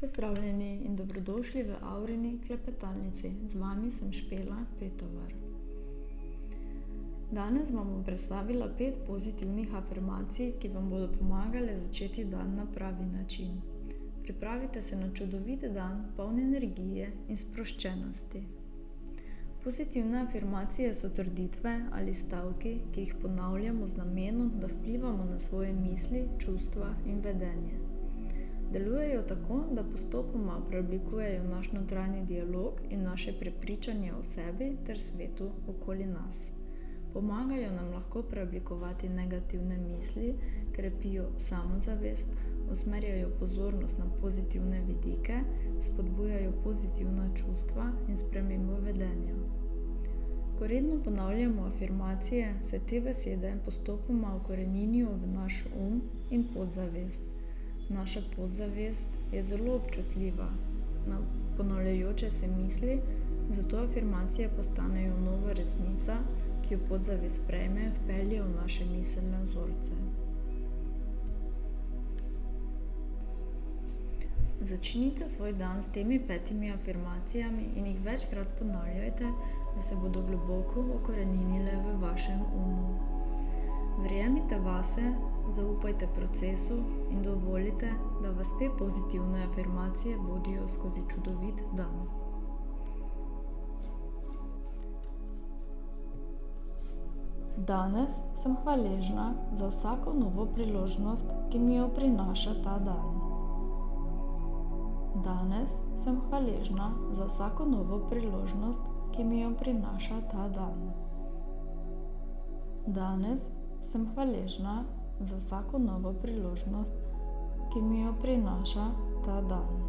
Pozdravljeni in dobrodošli v Aurini klepetalnici. Z vami sem Špela Petovar. Danes vam bom predstavila pet pozitivnih afirmacij, ki vam bodo pomagale začeti dan na pravi način. Pripravite se na čudovit dan, poln energije in sproščenosti. Pozitivne afirmacije so trditve ali stavki, ki jih ponavljamo z namenom, da vplivamo na svoje misli, čustva in vedenje. Delujejo tako, da postopoma preoblikujejo naš notranji dialog in naše prepričanje o sebi ter svetu okoli nas. Pomagajo nam lahko preoblikovati negativne misli, krepijo samozavest, usmerjajo pozornost na pozitivne vidike, spodbujajo pozitivna čustva in spremembo vedenja. Ko redno ponavljamo afirmacije, se te besede postopoma ukoreninijo v naš um in podzavest. Naša podzavest je zelo občutljiva na ponavljajoče se misli, zato afirmacije postanejo nova resnica, ki jo podzavest prejme in vpelje v naše miselne vzorce. Začnite svoj dan s temi petimi afirmacijami in jih večkrat ponavljajte, da se bodo globoko ukoreninile v vašem umu. Verjemite vase, zaupajte procesu in dovolite, da vas te pozitivne afirmacije vodijo skozi čudovit dan. Danes sem hvaležna za vsako novo priložnost, ki mi jo prinaša ta dan. Danes sem hvaležna za vsako novo priložnost, ki mi jo prinaša ta dan. Danes sem hvaležna za vsako novo priložnost, ki mi jo prinaša ta dan.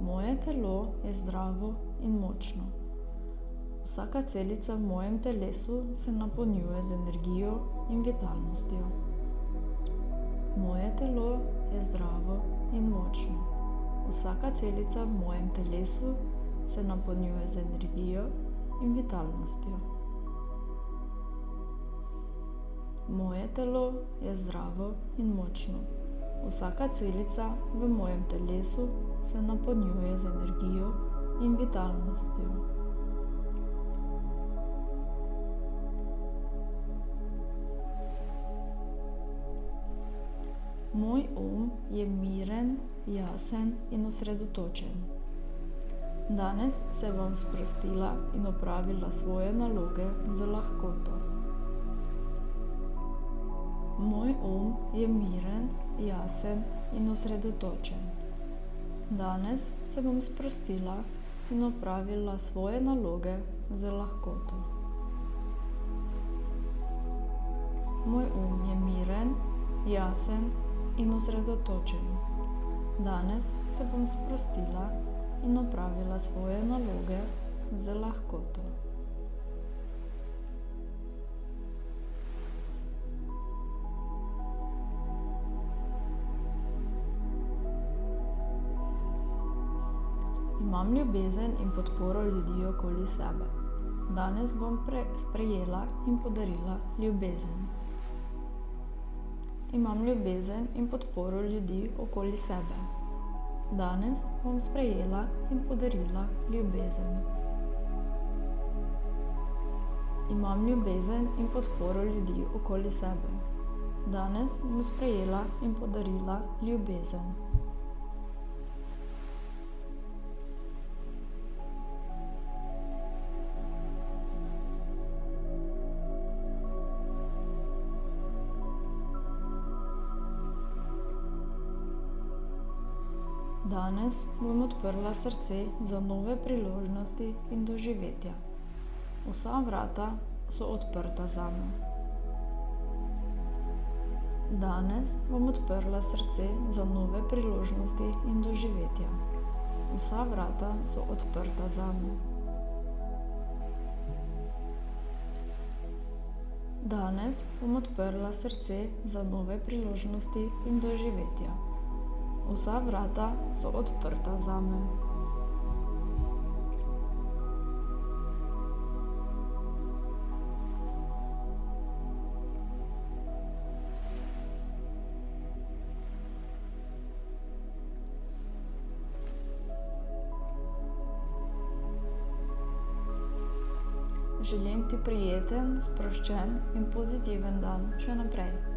Moje telo je zdravo in močno. Vsaka celica v mojem telesu se napolnjuje z energijo in vitalnostjo. Moje telo je zdravo in močno. Vsaka celica v mojem telesu se napolnjuje z energijo in vitalnostjo. Moje telo je zdravo in močno. Vsaka celica v mojem telesu se napolnjuje z energijo in vitalnostjo. Moj um je miren, jasen in osredotočen. Danes se bom sprostila in opravila svoje naloge z lahkoto. Moj um je miren, jasen in osredotočen. Danes se bom sprostila in opravila svoje naloge z lahkoto. Moj um je miren, jasen in osredotočen. Danes se bom sprostila in opravila svoje naloge z lahkoto. Imam ljubezen in podporo ljudi okoli sebe. Danes bom sprejela in podarila ljubezen imam ljubezen in podporo ljudi okoli sebe. Danes bom sprejela in podarila ljubezen. Imam ljubezen in podporo ljudi okoli sebe. Danes bom sprejela in podarila ljubezen. Danes bom odprla srce za nove priložnosti in doživetja. Vsa vrata so odprta za me. Danes bom odprla srce za nove priložnosti in doživetja. Vsa vrata so odprta za me. Danes bom odprla srce za nove priložnosti in doživetja. Vsa vrata so odprta zame. Želim ti prijeten, sproščen in pozitiven dan še naprej.